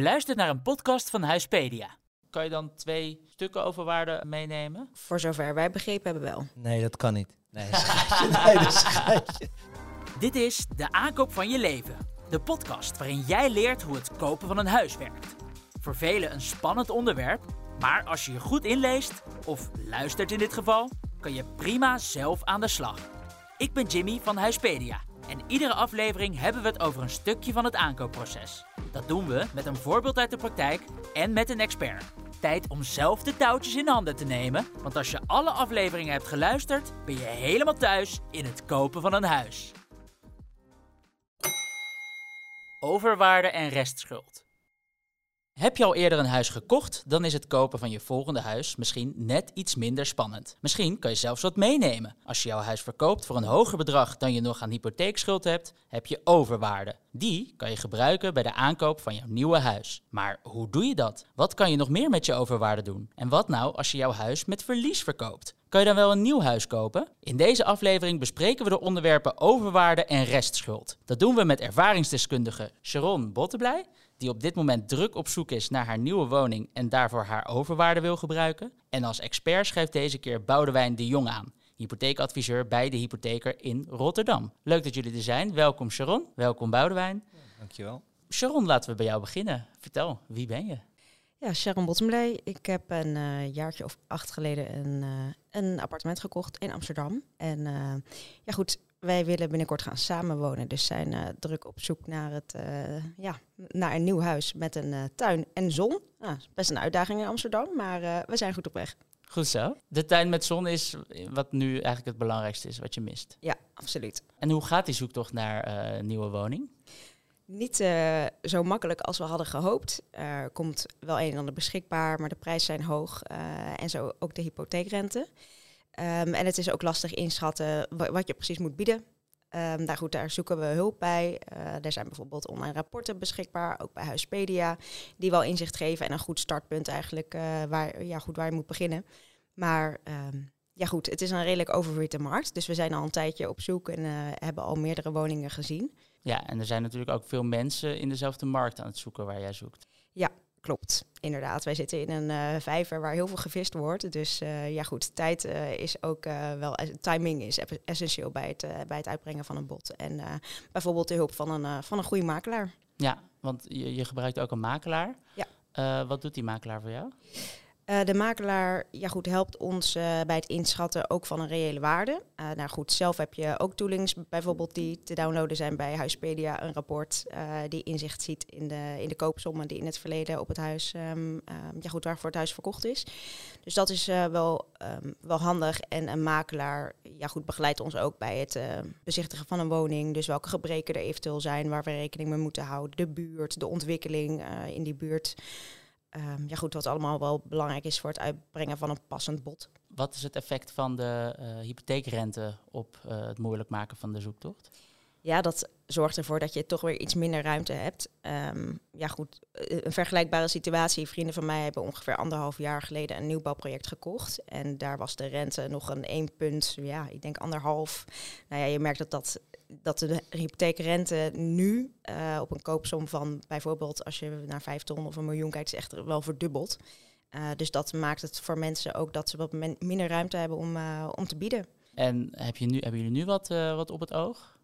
Je luistert naar een podcast van Huispedia. Kan je dan twee stukken over waarde meenemen? Voor zover wij begrepen hebben wel. Nee, dat kan niet. Nee, dat. Dit is De Aankoop van je Leven. De podcast waarin jij leert hoe het kopen van een huis werkt. Voor velen een spannend onderwerp, maar als je je goed inleest, of luistert in dit geval, kan je prima zelf aan de slag. Ik ben Jimmy van Huispedia en iedere aflevering hebben we het over een stukje van het aankoopproces. Dat doen we met een voorbeeld uit de praktijk en met een expert. Tijd om zelf de touwtjes in handen te nemen, want als je alle afleveringen hebt geluisterd, ben je helemaal thuis in het kopen van een huis. Overwaarde en restschuld. Heb je al eerder een huis gekocht, dan is het kopen van je volgende huis misschien net iets minder spannend. Misschien kan je zelfs wat meenemen. Als je jouw huis verkoopt voor een hoger bedrag dan je nog aan hypotheekschuld hebt, heb je overwaarde. Die kan je gebruiken bij de aankoop van jouw nieuwe huis. Maar hoe doe je dat? Wat kan je nog meer met je overwaarde doen? En wat nou als je jouw huis met verlies verkoopt? Kan je dan wel een nieuw huis kopen? In deze aflevering bespreken we de onderwerpen overwaarde en restschuld. Dat doen we met ervaringsdeskundige Sharon Botteblij die op dit moment druk op zoek is naar haar nieuwe woning en daarvoor haar overwaarde wil gebruiken. En als expert schrijft deze keer Boudewijn de Jong aan, hypotheekadviseur bij de hypotheker in Rotterdam. Leuk dat jullie er zijn. Welkom Sharon, welkom Boudewijn. Dankjewel. Sharon, laten we bij jou beginnen. Vertel, wie ben je? Ja, Sharon Bottomley. Ik heb een uh, jaartje of acht geleden een, uh, een appartement gekocht in Amsterdam. En uh, ja goed, wij willen binnenkort gaan samenwonen. Dus zijn uh, druk op zoek naar, het, uh, ja, naar een nieuw huis met een uh, tuin en zon. Nou, best een uitdaging in Amsterdam, maar we zijn goed op weg. Goed zo. De tuin met zon is wat nu eigenlijk het belangrijkste is, wat je mist. Ja, absoluut. En hoe gaat die zoektocht naar een nieuwe woning? Niet zo makkelijk als we hadden gehoopt. Er komt wel een en ander beschikbaar, maar de prijzen zijn hoog. en zo ook de hypotheekrente. Um, en het is ook lastig inschatten wat je precies moet bieden. Um, nou goed, daar zoeken we hulp bij. Uh, er zijn bijvoorbeeld online rapporten beschikbaar, ook bij Huispedia, die wel inzicht geven en een goed startpunt eigenlijk uh, waar, ja, goed, waar je moet beginnen. Maar um, ja goed, het is een redelijk overwitte markt, dus we zijn al een tijdje op zoek en uh, hebben al meerdere woningen gezien. Ja, en er zijn natuurlijk ook veel mensen in dezelfde markt aan het zoeken waar jij zoekt. Klopt. Inderdaad, wij zitten in een uh, vijver waar heel veel gevist wordt. Dus uh, ja goed, tijd uh, is ook wel, timing is essentieel bij het, bij het uitbrengen van een bod. En bijvoorbeeld de hulp van een, van een goede makelaar. Ja, want je, je gebruikt ook een makelaar. Ja. wat doet die makelaar voor jou? Uh, de makelaar ja, goed, helpt ons uh, bij het inschatten ook van een reële waarde. Uh, nou goed, zelf heb je ook toolings bijvoorbeeld die te downloaden zijn bij Huispedia. Een rapport die inzicht ziet in de, in de koopsommen die in het verleden op het huis, um, ja, goed, waarvoor het huis verkocht is. Dus dat is wel, um, wel handig. En een makelaar ja, goed, begeleidt ons ook bij het bezichtigen van een woning. Dus welke gebreken er eventueel zijn waar we rekening mee moeten houden. De buurt, de ontwikkeling in die buurt. Um, ja goed, wat allemaal wel belangrijk is voor het uitbrengen van een passend bod. Wat is het effect van de uh, hypotheekrente op uh, het moeilijk maken van de zoektocht? Ja, dat zorgt ervoor dat je toch weer iets minder ruimte hebt. Um, ja goed, een vergelijkbare situatie. Vrienden van mij hebben ongeveer anderhalf jaar geleden een nieuwbouwproject gekocht. En daar was de rente nog een één punt, ja, ik denk anderhalf. Nou ja, je merkt dat dat dat de hypotheekrente nu uh, op een koopsom van bijvoorbeeld als je naar vijf ton of een miljoen kijkt, is echt wel verdubbeld. Uh, dus dat maakt het voor mensen ook dat ze wat minder ruimte hebben om, om te bieden. En heb je nu, hebben jullie nu wat, wat op het oog?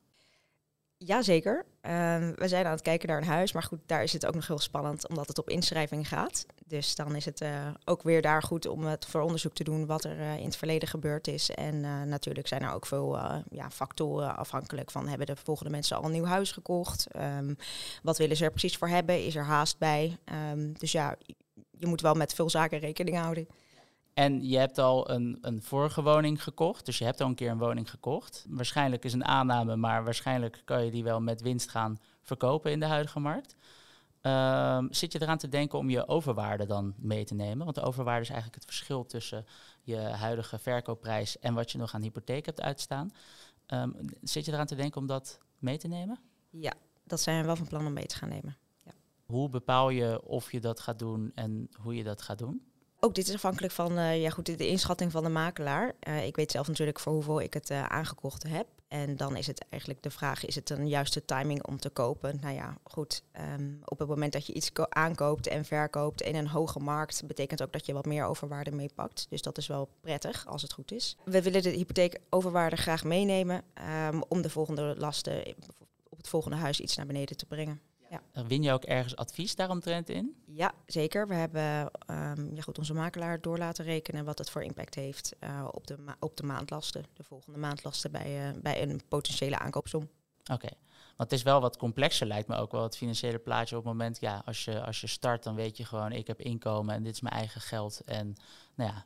Jazeker. Uh, we zijn aan het kijken naar een huis, maar goed, daar is het ook nog heel spannend omdat het op inschrijving gaat. Dus dan is het uh, ook weer daar goed om het voor onderzoek te doen wat er uh, in het verleden gebeurd is. En uh, natuurlijk zijn er ook veel ja, factoren afhankelijk van hebben de volgende mensen al een nieuw huis gekocht? Um, wat willen ze er precies voor hebben? Is er haast bij? Um, dus ja, je moet wel met veel zaken rekening houden. En je hebt al een, een vorige woning gekocht, dus je hebt al een keer een woning gekocht. Waarschijnlijk is een aanname, maar waarschijnlijk kan je die wel met winst gaan verkopen in de huidige markt. Um, zit je eraan te denken om je overwaarde dan mee te nemen? Want de overwaarde is eigenlijk het verschil tussen je huidige verkoopprijs en wat je nog aan hypotheek hebt uitstaan. Um, zit je eraan te denken om dat mee te nemen? Ja, dat zijn we wel van plan om mee te gaan nemen. Ja. Hoe bepaal je of je dat gaat doen en hoe je dat gaat doen? Ook dit is afhankelijk van eh, ja, goed, de, inschatting van de makelaar. Eh, ik weet zelf natuurlijk voor hoeveel ik het eh, aangekocht heb. En dan is het eigenlijk de vraag, is het een juiste timing om te kopen? Nou ja, goed, ehm, op het moment dat je iets ko- aankoopt en verkoopt in een hoge markt, betekent ook dat je wat meer overwaarde meepakt. Dus dat is wel prettig, als het goed is. We willen de hypotheek overwaarde graag meenemen ehm, om de volgende lasten op het volgende huis iets naar beneden te brengen. Dan win je ook ergens advies daaromtrent in? Ja, zeker. We hebben ehm, ja goed, onze makelaar door laten rekenen wat het voor impact heeft eh, op, de op de maandlasten, de volgende maandlasten bij, eh, bij een potentiële aankoopsom. Oké. Want het is wel wat complexer, lijkt me ook wel het financiële plaatje op het moment, ja, als je, als je start, dan weet je gewoon, ik heb inkomen en dit is mijn eigen geld. En nou ja,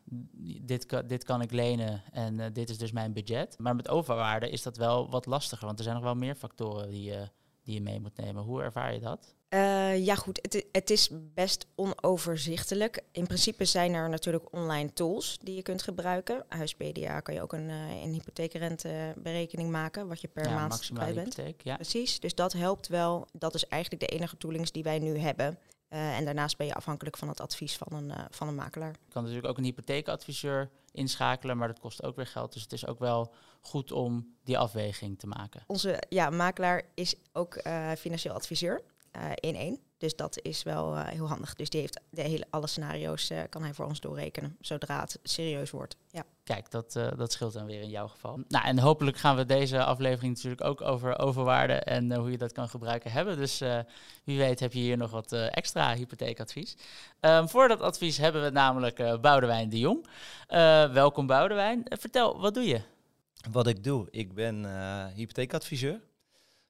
dit, kan- dit kan ik lenen en eh, dit is dus mijn budget. Maar met overwaarde is dat wel wat lastiger, want er zijn nog wel meer factoren die je, die je mee moet nemen. Hoe ervaar je dat? Eh, ja, goed. Het, het is best onoverzichtelijk. In principe zijn er natuurlijk online tools die je kunt gebruiken. Huispedia kan je ook een, eh, een hypotheekrenteberekening maken, wat je per ja, maand kwijt bent. hypotheek, ja. Precies, dus dat helpt wel. Dat is eigenlijk de enige toolings die wij nu hebben. Eh, en daarnaast ben je afhankelijk van het advies van een, van een makelaar. Je kan natuurlijk ook een hypotheekadviseur inschakelen, maar dat kost ook weer geld. Dus het is ook wel goed om die afweging te maken. Onze ja, makelaar is ook eh, financieel adviseur eh, in één. Dus dat is wel eh, heel handig. Dus die heeft de hele, alle scenario's kan hij voor ons doorrekenen, zodra het serieus wordt. Ja. Kijk, dat, eh, dat scheelt dan weer in jouw geval. Nou, en hopelijk gaan we deze aflevering natuurlijk ook over overwaarde en eh, hoe je dat kan gebruiken hebben. Dus eh, wie weet heb je hier nog wat extra hypotheekadvies. Ehm, voor dat advies hebben we namelijk Boudewijn de Jong. Welkom Boudewijn. Vertel, wat doe je? Wat ik doe, ik ben hypotheekadviseur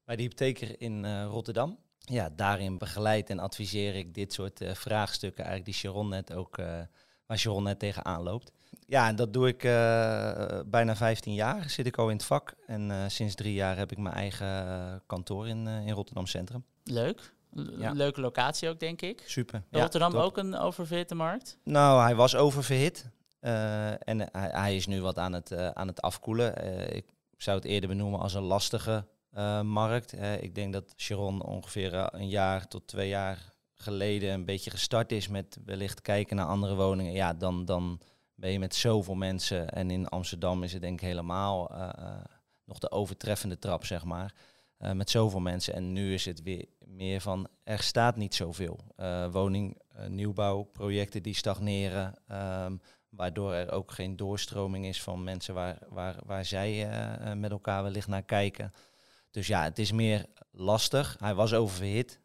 bij de hypotheker in Rotterdam. Ja, daarin begeleid en adviseer ik dit soort vraagstukken, eigenlijk die Sharon net ook, waar Sharon net tegenaan loopt. Ja, en dat doe ik eh, bijna 15 jaar, zit ik al in het vak. En eh, sinds drie jaar heb ik mijn eigen kantoor in, eh, in Rotterdam Centrum. Leuk. L- Ja. Leuke locatie ook, denk ik. Super. Rotterdam top. ook een oververhitte markt? Nou, hij was oververhit. en hij, hij is nu wat aan het, aan het afkoelen. Ik zou het eerder benoemen als een lastige markt. Ik denk dat Sharon ongeveer een jaar tot twee jaar geleden een beetje gestart is met wellicht kijken naar andere woningen. Ja, dan, dan ben je met zoveel mensen. En in Amsterdam is het denk ik helemaal eh, eh, nog de overtreffende trap, zeg maar. Eh, met zoveel mensen. En nu is het weer meer van, er staat niet zoveel. Eh woning, nieuwbouwprojecten die stagneren. ehm, waardoor er ook geen doorstroming is van mensen waar, waar, waar zij met elkaar wellicht naar kijken. Dus ja, het is meer lastig. Hij was oververhit,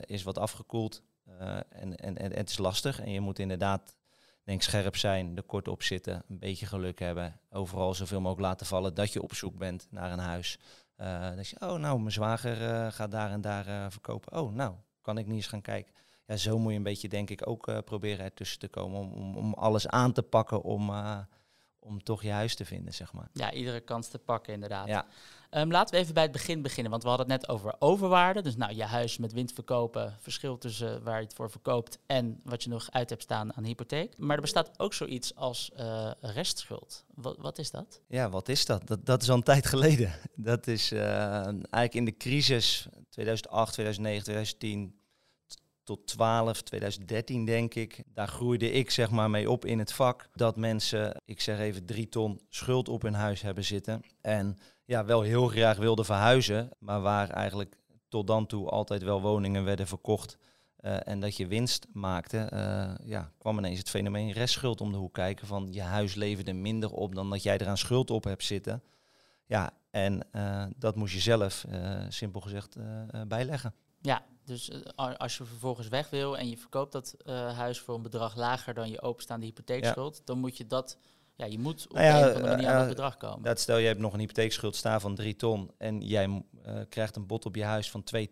is wat afgekoeld. en, en, en het is lastig. En je moet inderdaad, denk scherp zijn, er kort op zitten, een beetje geluk hebben. Overal zoveel mogelijk laten vallen dat je op zoek bent naar een huis. Eh dat je, oh nou, mijn zwager eh, gaat daar en daar eh, verkopen. Oh nou, kan ik niet eens gaan kijken. Ja, zo moet je een beetje, denk ik, ook proberen ertussen te komen om, om, om alles aan te pakken om, om toch je huis te vinden, zeg maar. Ja, iedere kans te pakken inderdaad. Ja. Ehm, laten we even bij het begin beginnen, want we hadden het net over overwaarde. Dus nou, je huis met winst verkopen, verschil tussen waar je het voor verkoopt en wat je nog uit hebt staan aan hypotheek. Maar er bestaat ook zoiets als eh, restschuld. Wat, wat is dat? Ja, wat is dat? Dat, dat is al een tijd geleden. Dat is eh, eigenlijk in de crisis 2008, 2009, 2010 t- tot 12, 2013 denk ik. Daar groeide ik zeg maar mee op in het vak. Dat mensen, ik zeg even drie ton schuld op hun huis hebben zitten. En ja, wel heel graag wilden verhuizen. Maar waar eigenlijk tot dan toe altijd wel woningen werden verkocht. eh, en dat je winst maakte, eh, ja, kwam ineens het fenomeen restschuld om de hoek kijken. Van je huis leverde minder op dan dat jij eraan schuld op hebt zitten. Ja, en eh, dat moest je zelf, simpel gezegd, bijleggen. Ja, dus eh, als je vervolgens weg wil en je verkoopt dat eh, huis voor een bedrag lager dan je openstaande hypotheekschuld, dan moet je dat, ja, je moet op Nou ja, een of andere manier aan eh, dat bedrag komen. Dat stel, je hebt nog een hypotheekschuld staan van 3 ton en jij krijgt een bod op je huis van 2,80. En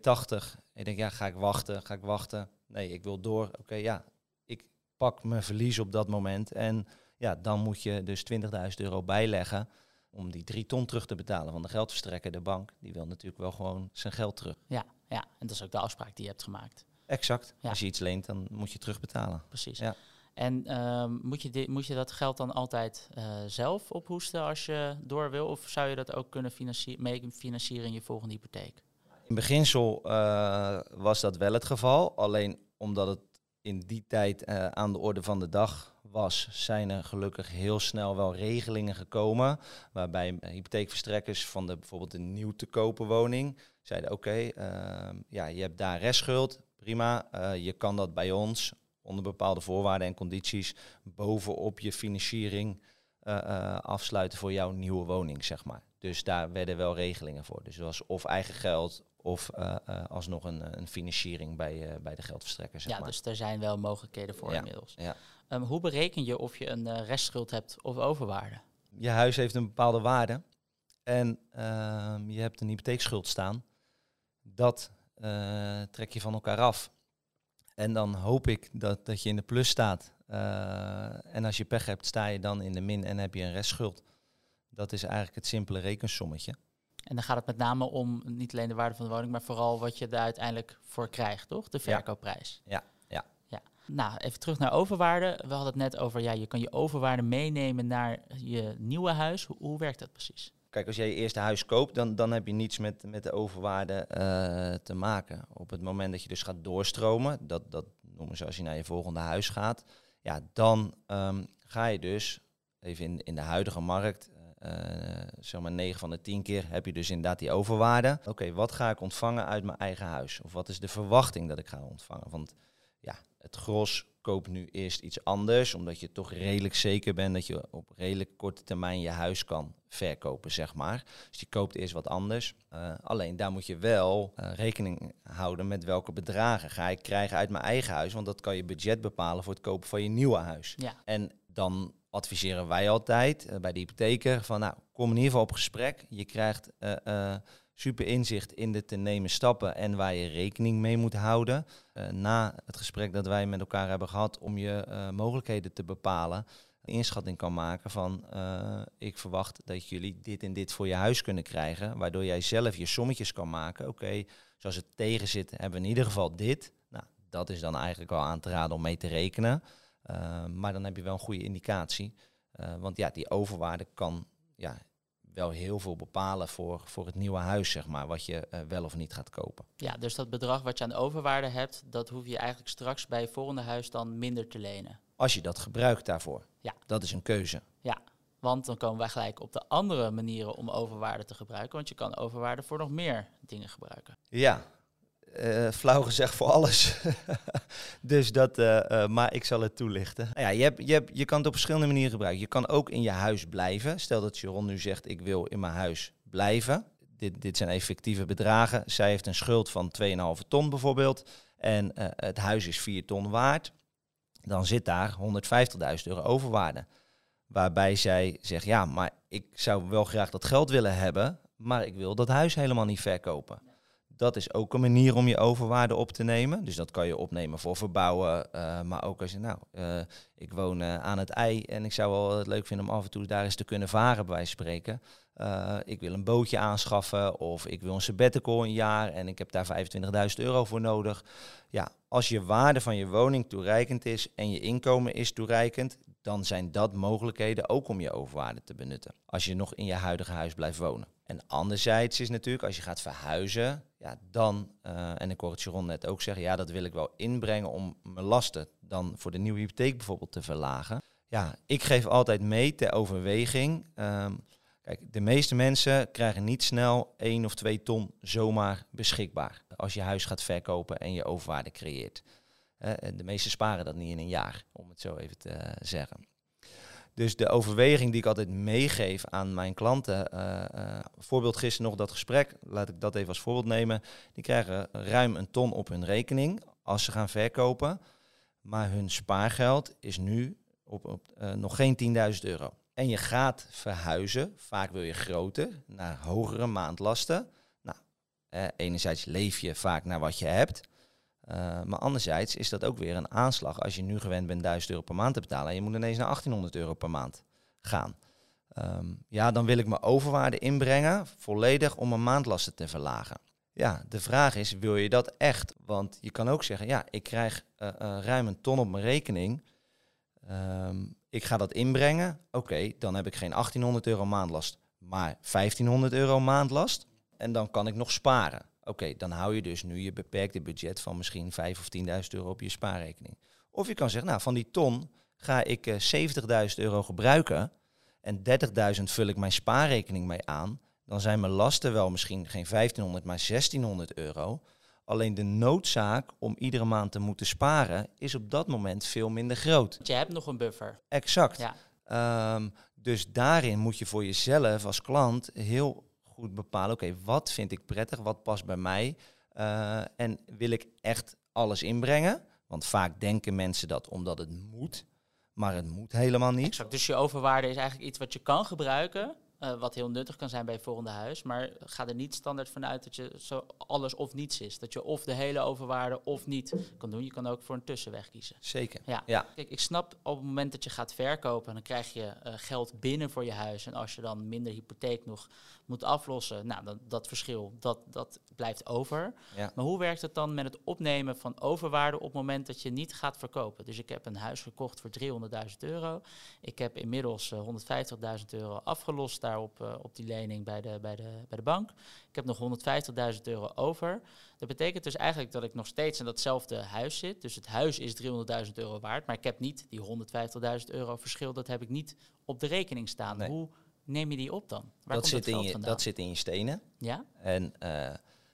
je denkt, ja, ga ik wachten, ga ik wachten? Nee, ik wil door. Oké, ja, ik pak mijn verlies op dat moment. En ja, dan moet je dus 20.000 euro bijleggen om die 3 ton terug te betalen. Want de geldverstrekker, de bank, die wil natuurlijk wel gewoon zijn geld terug. Ja, ja, en dat is ook de afspraak die je hebt gemaakt. Exact. Ja. Als je iets leent, dan moet je terugbetalen. Precies. Ja. En ehm, moet, je moet je dat geld dan altijd eh, zelf ophoesten als je door wil? Of zou je dat ook kunnen financie- mee financieren in je volgende hypotheek? In beginsel eh, was dat wel het geval. Alleen omdat het in die tijd eh, aan de orde van de dag was, zijn er gelukkig heel snel wel regelingen gekomen. Waarbij hypotheekverstrekkers van de, bijvoorbeeld de nieuw te kopen woning zeiden: Oké, ehm, ja, je hebt daar restschuld, prima. eh, je kan dat bij ons onder bepaalde voorwaarden en condities bovenop je financiering eh, eh, afsluiten voor jouw nieuwe woning, zeg maar. Dus daar werden wel regelingen voor. Dus het was of eigen geld of eh, alsnog een, een financiering bij, bij de geldverstrekker, zeg ja, maar. dus er zijn wel mogelijkheden voor Ja, inmiddels. ja. Ehm, hoe bereken je of je een restschuld hebt of overwaarde? je huis heeft een bepaalde waarde en ehm, je hebt een hypotheekschuld staan. Dat eh, trek je van elkaar af. En dan hoop ik dat, dat je in de plus staat. Eh, en als je pech hebt, sta je dan in de min en heb je een restschuld. Dat is eigenlijk het simpele rekensommetje. En dan gaat het met name om niet alleen de waarde van de woning, maar vooral wat je er uiteindelijk voor krijgt, toch? De verkoopprijs. Ja, ja. ja. Nou, even terug naar overwaarde. We hadden het net over, ja, je kan je overwaarde meenemen naar je nieuwe huis. Hoe, hoe werkt dat precies? Kijk, als jij je eerste huis koopt, dan, dan heb je niets met, met de overwaarde eh, te maken. Op het moment dat je dus gaat doorstromen, dat, dat noemen ze als je naar je volgende huis gaat, ja, dan ehm, ga je dus, even in, in de huidige markt, eh zeg maar 9 van de 10 keer heb je dus inderdaad die overwaarde. Oké, wat ga ik ontvangen uit mijn eigen huis? Of wat is de verwachting dat ik ga ontvangen? Want ja, het gros koopt nu eerst iets anders, omdat je toch redelijk zeker bent dat je op redelijk korte termijn je huis kan verkopen, zeg maar. Dus je koopt eerst wat anders. Eh, alleen daar moet je wel eh, rekening houden met welke bedragen ga ik krijgen uit mijn eigen huis, want dat kan je budget bepalen voor het kopen van je nieuwe huis. Ja. En dan adviseren wij altijd eh, bij de hypotheker van, nou, kom in ieder geval op gesprek. Je krijgt super inzicht in de te nemen stappen en waar je rekening mee moet houden. Eh, na het gesprek dat wij met elkaar hebben gehad om je eh, mogelijkheden te bepalen, een inschatting kan maken van, eh, ik verwacht dat jullie dit en dit voor je huis kunnen krijgen, waardoor jij zelf je sommetjes kan maken. Oké, zoals het tegen zit, hebben we in ieder geval dit. Nou, dat is dan eigenlijk wel aan te raden om mee te rekenen. Maar dan heb je wel een goede indicatie. Want ja, die overwaarde kan ja, wel heel veel bepalen voor, voor het nieuwe huis, zeg maar, wat je uh, wel of niet gaat kopen. Ja, dus dat bedrag wat je aan overwaarde hebt, dat hoef je eigenlijk straks bij je volgende huis dan minder te lenen. Als je dat gebruikt daarvoor. Ja. Dat is een keuze. Ja, want dan komen wij gelijk op de andere manieren om overwaarde te gebruiken. Want je kan overwaarde voor nog meer dingen gebruiken. Ja, uh, flauw gezegd voor alles. dus dat, uh, uh, maar ik zal het toelichten. Ja, je, hebt, je, hebt, je kan het op verschillende manieren gebruiken. Je kan ook in je huis blijven. Stel dat Sharon nu zegt, ik wil in mijn huis blijven. Dit, dit zijn effectieve bedragen. Zij heeft een schuld van 2,5 ton bijvoorbeeld. En het huis is 4 ton waard. Dan zit daar 150.000 euro overwaarde. Waarbij zij zegt, ja, maar ik zou wel graag dat geld willen hebben. Maar ik wil dat huis helemaal niet verkopen. Dat is ook een manier om je overwaarde op te nemen. Dus dat kan je opnemen voor verbouwen. Uh, maar ook als je, nou, uh, ik woon uh, aan het ei en ik zou wel het leuk vinden om af en toe daar eens te kunnen varen, bij spreken. Eh, ik wil een bootje aanschaffen of ik wil een sabbatical een jaar en ik heb daar 25.000 euro voor nodig. Ja, als je waarde van je woning toereikend is en je inkomen is toereikend, dan zijn dat mogelijkheden ook om je overwaarde te benutten. Als je nog in je huidige huis blijft wonen. En anderzijds is natuurlijk, als je gaat verhuizen, ja, dan, uh, en ik hoor het Sharon net ook zeggen, ja, dat wil ik wel inbrengen om mijn lasten dan voor de nieuwe hypotheek bijvoorbeeld te verlagen. Ja, ik geef altijd mee ter overweging. Um, kijk, de meeste mensen krijgen niet snel 1 of 2 ton zomaar beschikbaar als je huis gaat verkopen en je overwaarde creëert. Uh, de meesten sparen dat niet in een jaar, om het zo even te zeggen. Dus de overweging die ik altijd meegeef aan mijn klanten, uh, voorbeeld gisteren nog dat gesprek, laat ik dat even als voorbeeld nemen. Die krijgen ruim een ton op hun rekening als ze gaan verkopen. Maar hun spaargeld is nu op, op uh, nog geen 10.000 euro. En je gaat verhuizen, vaak wil je groter, naar hogere maandlasten. Nou, enerzijds leef je vaak naar wat je hebt. Uh, maar anderzijds is dat ook weer een aanslag als je nu gewend bent 1000 euro per maand te betalen en je moet ineens naar 1800 euro per maand gaan. Um, ja, dan wil ik mijn overwaarde inbrengen, volledig om mijn maandlasten te verlagen. Ja, de vraag is, wil je dat echt? Want je kan ook zeggen, ja, ik krijg uh, uh, ruim een ton op mijn rekening. Um, ik ga dat inbrengen. Oké, dan heb ik geen 1800 euro maandlast, maar 1500 euro maandlast. En dan kan ik nog sparen. Oké, okay, dan hou je dus nu je beperkte budget van misschien 5 of 10.000 euro op je spaarrekening. Of je kan zeggen, nou, van die ton Ga ik eh 70.000 euro gebruiken en 30.000 vul ik mijn spaarrekening mee aan, dan zijn mijn lasten wel misschien geen 1500, maar 1600 euro. Alleen de noodzaak om iedere maand te moeten sparen is op dat moment veel minder groot. Je hebt nog een buffer. Exact. Ja. Ehm, dus daarin moet je voor jezelf als klant heel goed bepalen, oké, wat vind ik prettig, wat past bij mij Eh, en wil ik echt alles inbrengen? Want vaak denken mensen dat omdat het moet, maar het moet helemaal niet. Exact. Dus je overwaarde is eigenlijk iets wat je kan gebruiken. eh, wat heel nuttig kan zijn bij het volgende huis. Maar ga er niet standaard vanuit dat je zo alles of niets is. Dat je of de hele overwaarde of niet kan doen. Je kan ook voor een tussenweg kiezen. Zeker. Ja. Ja. Kijk, ik snap op het moment dat je gaat verkopen, dan krijg je eh, geld binnen voor je huis. En als je dan minder hypotheek nog moet aflossen, nou, dan, dat verschil, dat, dat blijft over. Ja. Maar hoe werkt het dan met het opnemen van overwaarde op het moment dat je niet gaat verkopen? Dus ik heb een huis gekocht voor 300.000 euro. Ik heb inmiddels eh, 150.000 euro afgelost daarop eh, op die lening bij de, bij, de, bij de bank. Ik heb nog 150.000 euro over. Dat betekent dus eigenlijk dat ik nog steeds in datzelfde huis zit. Dus het huis is 300.000 euro waard, maar ik heb niet die 150.000 euro verschil. Dat heb ik niet op de rekening staan. Nee. Hoe neem je die op dan? Waar Dat komt zit, in je, vandaan? dat zit in je stenen. Ja? En eh,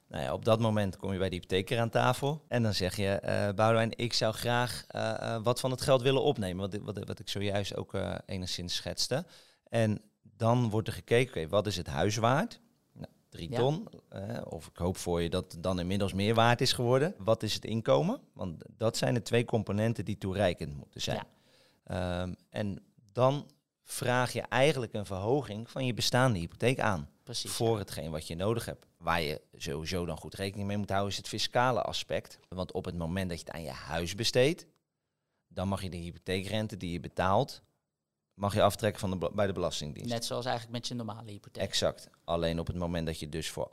nou ja, op dat moment kom je bij de hypotheker aan tafel. En dan zeg je, eh Boudewijn, ik zou graag eh, wat van het geld willen opnemen. Wat, wat, wat ik zojuist ook enigszins schetste. En dan wordt er gekeken, oké, wat is het huis waard? Nou, drie Ja. ton. of ik hoop voor je dat het dan inmiddels meer waard is geworden. Wat is het inkomen? Want dat zijn de twee componenten die toereikend moeten zijn. Ehm, en dan vraag je eigenlijk een verhoging van je bestaande hypotheek aan Precies. voor hetgeen wat je nodig hebt. Waar je sowieso dan goed rekening mee moet houden, is het fiscale aspect. Want op het moment dat je het aan je huis besteedt, dan mag je de hypotheekrente die je betaalt, mag je aftrekken van de, bij de Belastingdienst. Net zoals eigenlijk met je normale hypotheek. Exact. Alleen op het moment dat je dus voor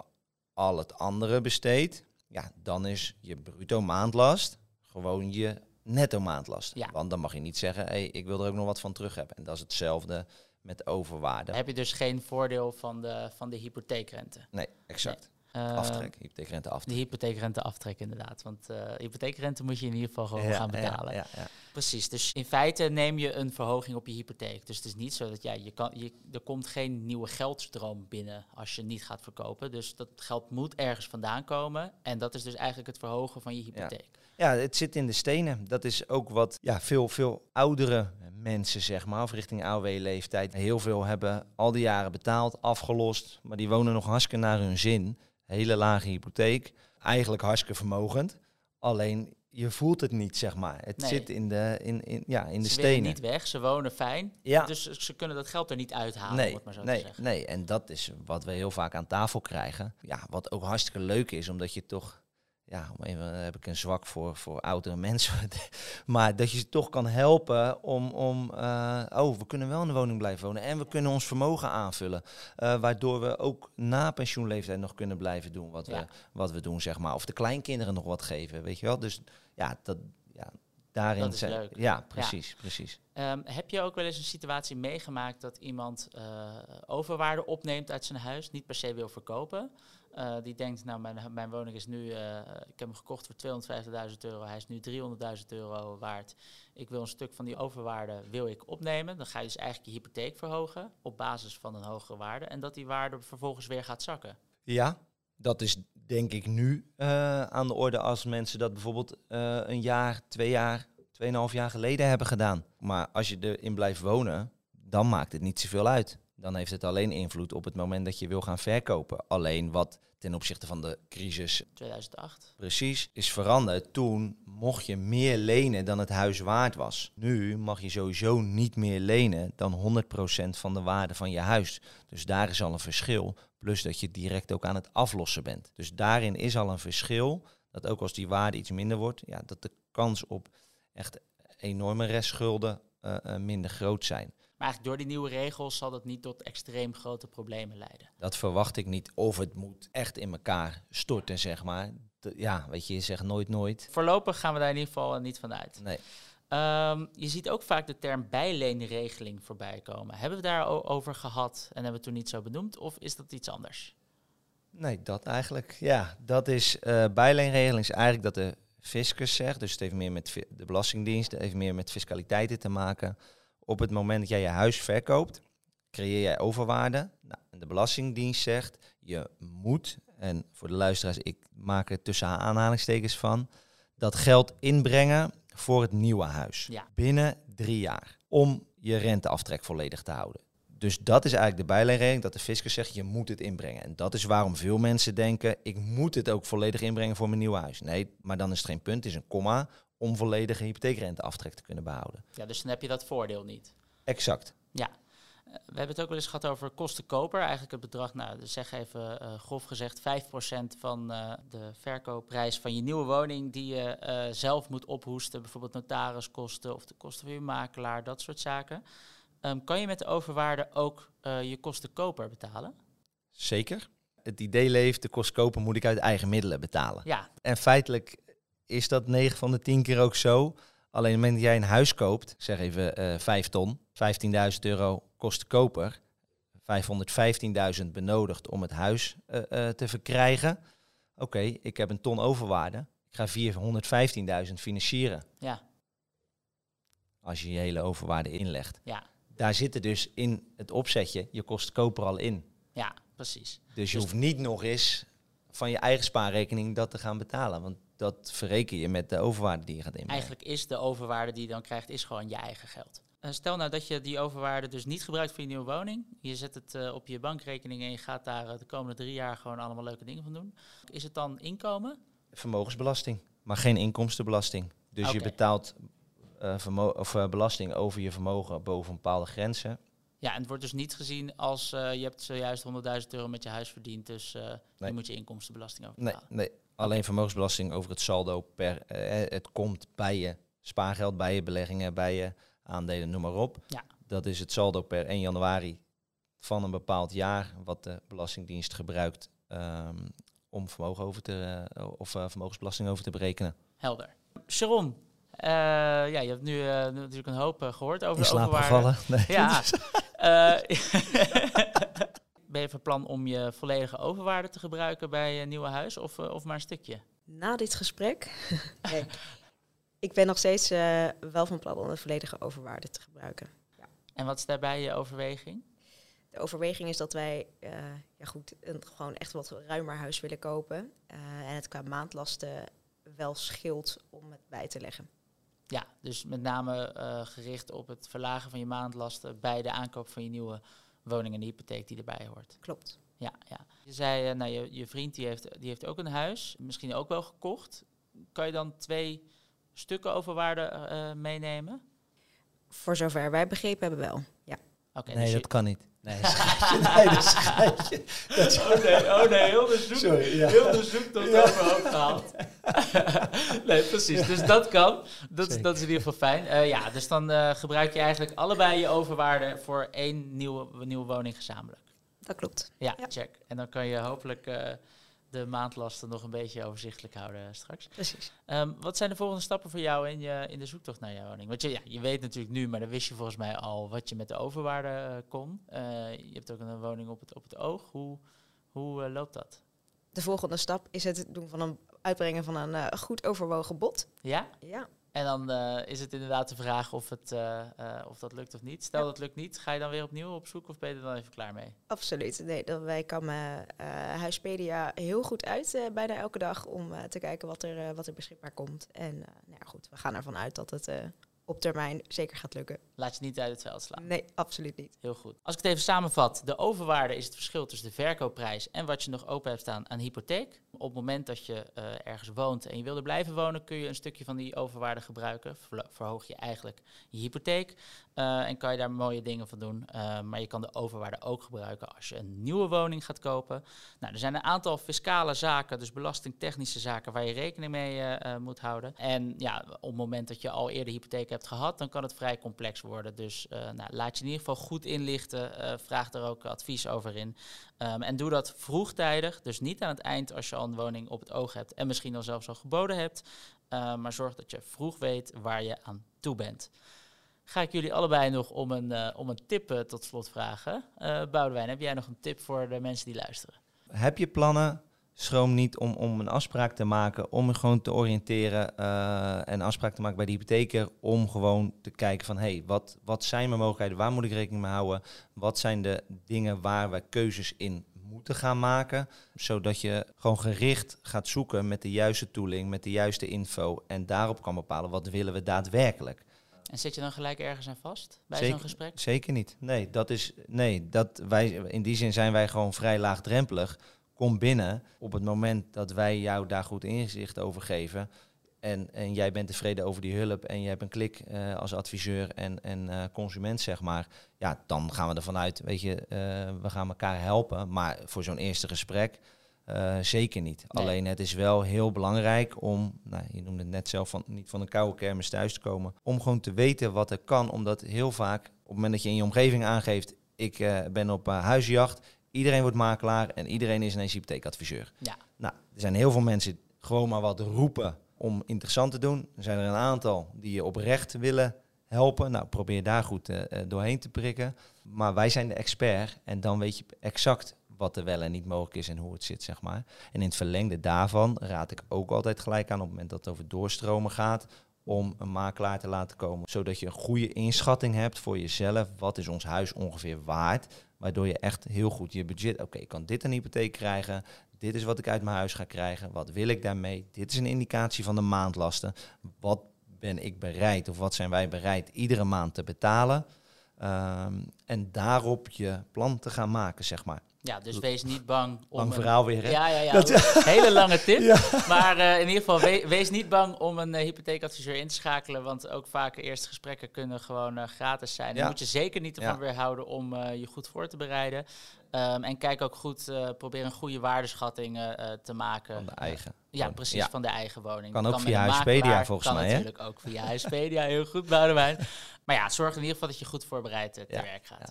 al het andere besteedt, ja, dan is je bruto maandlast gewoon je netto maandlast. Ja. Want dan mag je niet zeggen, hey, ik wil er ook nog wat van terug hebben. En dat is hetzelfde met overwaarde. Dan heb je dus geen voordeel van de, van de hypotheekrente. Nee, exact. Eh, aftrek, hypotheekrente aftrek. De hypotheekrente aftrek inderdaad. Want eh hypotheekrente moet je in ieder geval gewoon Ja, gaan betalen. Ja, ja, Precies. Dus in feite neem je een verhoging op je hypotheek. Dus het is niet zo dat ja, je kan, je, er komt geen nieuwe geldstroom binnen als je niet gaat verkopen. Dus dat geld moet ergens vandaan komen. En dat is dus eigenlijk het verhogen van je hypotheek. Ja, het zit in de stenen. Dat is ook wat ja, veel, veel oudere mensen, zeg maar, of richting AOW-leeftijd, heel veel hebben al die jaren betaald, afgelost, maar die wonen nog hartstikke naar hun zin. Hele lage hypotheek, eigenlijk hartstikke vermogend. Alleen je voelt het niet, zeg maar. Het Nee. zit in de, in, in, ja, in de ze willen stenen. niet weg, ze wonen fijn. Ja. Dus ze kunnen dat geld er niet uithalen, nee, maar zo te nee, zeggen. nee, en dat is wat we heel vaak aan tafel krijgen. Ja, wat ook hartstikke leuk is, omdat je toch, ja, om even, heb ik een zwak voor, voor oudere mensen, maar dat je ze toch kan helpen om, om eh, oh, we kunnen wel in de woning blijven wonen en we kunnen ons vermogen aanvullen, Eh, waardoor we ook na pensioenleeftijd nog kunnen blijven doen wat, Ja. we, wat we doen, zeg maar. Of de kleinkinderen nog wat geven, weet je wel. Dus ja, dat, ja daarin Dat is zijn- leuk. Ja, precies, precies. Ehm, heb je ook wel eens een situatie meegemaakt dat iemand eh, overwaarde opneemt uit zijn huis, niet per se wil verkopen? Eh, die denkt, nou, mijn, mijn woning is nu, eh, ik heb hem gekocht voor 250.000 euro, hij is nu 300.000 euro waard. Ik wil een stuk van die overwaarde wil ik opnemen. Dan ga je dus eigenlijk je hypotheek verhogen op basis van een hogere waarde. En dat die waarde vervolgens weer gaat zakken. Ja, dat is denk ik nu eh, aan de orde als mensen dat bijvoorbeeld een jaar, twee jaar, tweeënhalf jaar geleden hebben gedaan. Maar als je erin blijft wonen, dan maakt het niet zoveel uit. Dan heeft het alleen invloed op het moment dat je wil gaan verkopen. Alleen wat ten opzichte van de crisis 2008. precies is veranderd. Toen mocht je meer lenen dan het huis waard was. Nu mag je sowieso niet meer lenen dan 100% van de waarde van je huis. Dus daar is al een verschil. Plus dat je direct ook aan het aflossen bent. Dus daarin is al een verschil. Dat ook als die waarde iets minder wordt, ja, dat de kans op echt enorme restschulden eh, eh, minder groot zijn. Maar eigenlijk door die nieuwe regels zal dat niet tot extreem grote problemen leiden. Dat verwacht ik niet. Of het moet echt in elkaar storten, zeg maar. Ja, weet je, je zegt nooit nooit. Voorlopig gaan we daar in ieder geval niet van uit. Nee. Ehm, je ziet ook vaak de term bijleenregeling voorbij komen. Hebben we daar over gehad en hebben we het toen niet zo benoemd? Of is dat iets anders? Nee, dat eigenlijk. Ja, dat is eh bijleenregeling is eigenlijk dat de fiscus zegt. Dus het heeft meer met de Belastingdienst, het heeft meer met fiscaliteiten te maken. Op het moment dat jij je huis verkoopt, creëer jij overwaarde. Nou, de Belastingdienst zegt, je moet, en voor de luisteraars, ik maak er tussen aanhalingstekens van, dat geld inbrengen voor het nieuwe huis. Ja. Binnen drie jaar. Om je renteaftrek volledig te houden. Dus dat is eigenlijk de bijlijnregeling, dat de fiscus zegt, je moet het inbrengen. En dat is waarom veel mensen denken, ik moet het ook volledig inbrengen voor mijn nieuwe huis. Nee, maar dan is het geen punt, het is een komma om volledige hypotheekrenteaftrek te kunnen behouden. Ja, dus dan heb je dat voordeel niet. Exact. Ja. Eh, we hebben het ook wel eens gehad over kostenkoper. Eigenlijk het bedrag, nou zeg even uh, grof gezegd, 5% van uh, de verkoopprijs van je nieuwe woning die je zelf moet ophoesten. Bijvoorbeeld notariskosten of de kosten van je makelaar, dat soort zaken. Um, kan je met de overwaarde ook je kostenkoper betalen? Zeker. Het idee leeft, de kostenkoper moet ik uit eigen middelen betalen. Ja. En feitelijk is dat 9 van de 10 keer ook zo. Alleen op het moment dat jij een huis koopt, ik zeg even uh, 5 ton, 15.000 euro kost koper, 515.000 benodigd om het huis uh, uh, te verkrijgen. Oké, okay, ik heb een ton overwaarde. Ik ga 415.000 financieren. Ja. Als je je hele overwaarde inlegt. Ja. Daar zitten dus in het opzetje je kost koper al in. Ja, precies. Dus je dus hoeft niet nog eens van je eigen spaarrekening dat te gaan betalen. Want dat verreken je met de overwaarde die je gaat inbrengen. Eigenlijk is de overwaarde die je dan krijgt, is gewoon je eigen geld. Uh, stel nou dat je die overwaarde dus niet gebruikt voor je nieuwe woning. Je zet het uh, op je bankrekening en je gaat daar uh, de komende drie jaar gewoon allemaal leuke dingen van doen. Is het dan inkomen? Vermogensbelasting, maar geen inkomstenbelasting. Dus okay. je betaalt of, belasting over je vermogen boven bepaalde grenzen. Ja, en het wordt dus niet gezien als je hebt zojuist 100.000 euro met je huis verdiend, dus nee. je moet je inkomstenbelasting over betalen. Nee, nee. Alleen vermogensbelasting over het saldo per. Eh, het komt bij je spaargeld, bij je beleggingen, bij je aandelen, noem maar op. Ja. Dat is het saldo per 1 januari van een bepaald jaar, wat de Belastingdienst gebruikt um, om vermogen over te, uh, of uh, vermogensbelasting over te berekenen. Helder. Sharon, uh, ja, je hebt nu natuurlijk een hoop gehoord over de overwaarde. Nee. Ja. ben je van plan om je volledige overwaarde te gebruiken bij je nieuwe huis of, uh, of maar een stukje? Na dit gesprek? nee. Ik ben nog steeds uh, wel van plan om de volledige overwaarde te gebruiken. Ja. En wat is daarbij je overweging? De overweging is dat wij uh, ja goed, een gewoon echt wat ruimer huis willen kopen. en het qua maandlasten wel scheelt om het bij te leggen. Ja, dus met name gericht op het verlagen van je maandlasten bij de aankoop van je nieuwe woning en de hypotheek die erbij hoort. Klopt. Ja, ja. Je zei, uh, nou, je, je vriend die heeft, die heeft ook een huis, misschien ook wel gekocht. Kan je dan twee stukken overwaarde uh, meenemen? Voor zover wij begrepen hebben wel, ja. Okay, nee, dus dat kan niet. Nee, nee dat. Dat is... Oh nee, oh nee, heel de zoek, Sorry, ja. heel de zoektocht ja. overhoop gehaald. Nee, precies. Dus dat kan. Dat, dat is in ieder geval fijn. Uh, ja, dus dan uh, gebruik je eigenlijk allebei je overwaarde voor één nieuwe, nieuwe woning gezamenlijk. Dat klopt. Ja, ja. check. En dan kan je hopelijk uh, de maandlasten nog een beetje overzichtelijk houden straks. Precies. Um, wat zijn de volgende stappen voor jou in, je, in de zoektocht naar jouw woning? Want je, ja, je weet natuurlijk nu, maar dan wist je volgens mij al wat je met de overwaarde uh, kon. Uh, je hebt ook een woning op het, op het oog. Hoe, hoe uh, loopt dat? De volgende stap is het doen van een uitbrengen van een goed overwogen bod. Ja? Ja. En dan uh, is het inderdaad de vraag of, het, uh, uh, of dat lukt of niet. Stel ja. dat het lukt niet, ga je dan weer opnieuw op zoek of ben je er dan even klaar mee? Absoluut. Nee, dat, wij komen Huispedia heel goed uit bijna elke dag om te kijken wat er, wat er beschikbaar komt. En nou ja, goed, we gaan ervan uit dat het op termijn zeker gaat lukken. Laat je niet uit het veld slaan. Nee, absoluut niet. Heel goed. Als ik het even samenvat, de overwaarde is het verschil tussen de verkoopprijs en wat je nog open hebt staan aan hypotheek. Op het moment dat je uh, ergens woont en je wil er blijven wonen, kun je een stukje van die overwaarde gebruiken. Verhoog je eigenlijk je hypotheek uh, en kan je daar mooie dingen van doen. Uh, maar je kan de overwaarde ook gebruiken als je een nieuwe woning gaat kopen. Nou, er zijn een aantal fiscale zaken, dus belastingtechnische zaken, waar je rekening mee moet houden. En ja, op het moment dat je al eerder hypotheek hebt gehad, dan kan het vrij complex worden. Dus nou, laat je in ieder geval goed inlichten. vraag er ook advies over in. Um, en doe dat vroegtijdig, dus niet aan het eind als je al een woning op het oog hebt en misschien al zelfs al geboden hebt. Maar zorg dat je vroeg weet waar je aan toe bent. Ga ik jullie allebei nog om een, uh, om een tip uh, tot slot vragen. Uh, Boudewijn, heb jij nog een tip voor de mensen die luisteren? Heb je plannen? schroom niet om, om een afspraak te maken, om gewoon te oriënteren en afspraak te maken bij de hypotheker, om gewoon te kijken van, hé, hey, wat, wat zijn mijn mogelijkheden, waar moet ik rekening mee houden, wat zijn de dingen waar we keuzes in moeten gaan maken, zodat je gewoon gericht gaat zoeken met de juiste tooling, met de juiste info en daarop kan bepalen wat willen we daadwerkelijk. En zit je dan gelijk ergens aan vast bij zo'n gesprek? Zeker niet. Nee, dat is nee, dat wij in die zin zijn wij gewoon vrij laagdrempelig. Kom binnen op het moment dat wij jou daar goed inzicht over geven. En, en jij bent tevreden over die hulp en je hebt een klik uh, als adviseur en, en uh, consument, zeg maar. Ja, dan gaan we ervan uit, weet je, uh, we gaan elkaar helpen. Maar voor zo'n eerste gesprek uh, zeker niet. Nee. Alleen het is wel heel belangrijk om, nou, je noemde het net zelf, van, niet van een koude kermis thuis te komen. Om gewoon te weten wat er kan. Omdat heel vaak, op het moment dat je in je omgeving aangeeft, ik uh, ben op uh, huisjacht, iedereen wordt makelaar en iedereen is een hypotheekadviseur. Ja. Nou, er zijn heel veel mensen gewoon maar wat roepen om interessant te doen. Er zijn er een aantal die je oprecht willen helpen. Nou, probeer daar goed doorheen te prikken. Maar wij zijn de expert en dan weet je exact wat er wel en niet mogelijk is en hoe het zit, zeg maar. En in het verlengde daarvan raad ik ook altijd gelijk aan op het moment dat het over doorstromen gaat, om een makelaar te laten komen, zodat je een goede inschatting hebt voor jezelf. Wat is ons huis ongeveer waard? Waardoor je echt heel goed je budget, oké, ik kan dit een hypotheek krijgen, dit is wat ik uit mijn huis ga krijgen, wat wil ik daarmee? Dit is een indicatie van de maandlasten. Wat ben ik bereid of wat zijn wij bereid iedere maand te betalen? Um, en daarop je plan te gaan maken, zeg maar. Ja, dus wees niet bang om. Lang verhaal weer, hè? Ja, ja, ja. Hele lange tip. Maar uh, in ieder geval, we wees niet bang om een uh, hypotheekadviseur in te schakelen. Want ook vaak eerste gesprekken kunnen gewoon uh, gratis zijn. Ja. Daar moet je zeker niet ervan weerhouden om je goed voor te bereiden. Um, en kijk ook goed, probeer een goede waardeschatting te maken. Van de eigen. ja, precies, van de eigen woning. Kan ook kan via Huispedia volgens kan mij, natuurlijk ook via Huispedia, heel goed, Boudewijn. Maar ja, zorg in ieder geval dat je goed voorbereid te werk gaat.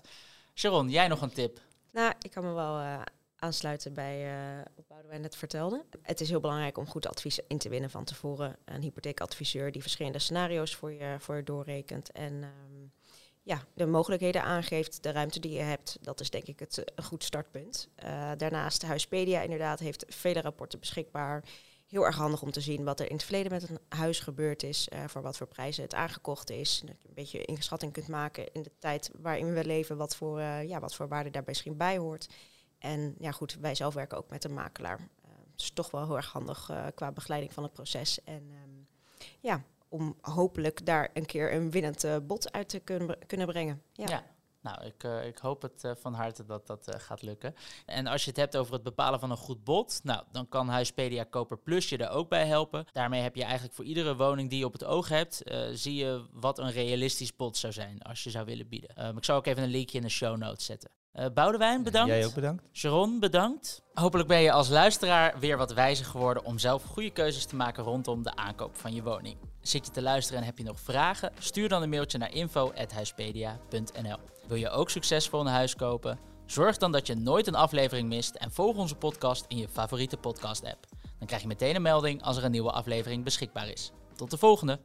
Sharon, jij nog een tip? Nou, ik kan me wel uh, aansluiten bij uh, wat Boudewijn net vertelde. Het is heel belangrijk om goed advies in te winnen van tevoren. Een hypotheekadviseur die verschillende scenario's voor je, voor je doorrekent. En um, ja, de mogelijkheden aangeeft, de ruimte die je hebt. Dat is denk ik het een goed startpunt. Uh, daarnaast, Huispedia inderdaad heeft vele rapporten beschikbaar. Heel erg handig om te zien wat er in het verleden met een huis gebeurd is. Uh, voor wat voor prijzen het aangekocht is. Dat je een beetje inschatting kunt maken in de tijd waarin we leven. Wat voor, uh, ja, wat voor waarde daar misschien bij hoort. En ja goed, wij zelf werken ook met een makelaar. Uh, dus toch wel heel erg handig qua begeleiding van het proces. En um, ja, om hopelijk daar een keer een winnend bod uit te kunnen, kunnen brengen. ja. Nou, ik, uh, ik hoop het uh, van harte dat dat uh, gaat lukken. En als je het hebt over het bepalen van een goed bod, nou, dan kan Huispedia Koper Plus je daar ook bij helpen. Daarmee heb je eigenlijk voor iedere woning die je op het oog hebt, zie je wat een realistisch bod zou zijn als je zou willen bieden. Um, ik zou ook even een linkje in de show notes zetten. Uh, Boudewijn, bedankt. Jij ook bedankt. Sharon, bedankt. Hopelijk ben je als luisteraar weer wat wijzer geworden om zelf goede keuzes te maken rondom de aankoop van je woning. Zit je te luisteren en heb je nog vragen? Stuur dan een mailtje naar info.huispedia.nl. Wil je ook succesvol een huis kopen? Zorg dan dat je nooit een aflevering mist en volg onze podcast in je favoriete podcast-app. Dan krijg je meteen een melding als er een nieuwe aflevering beschikbaar is. Tot de volgende!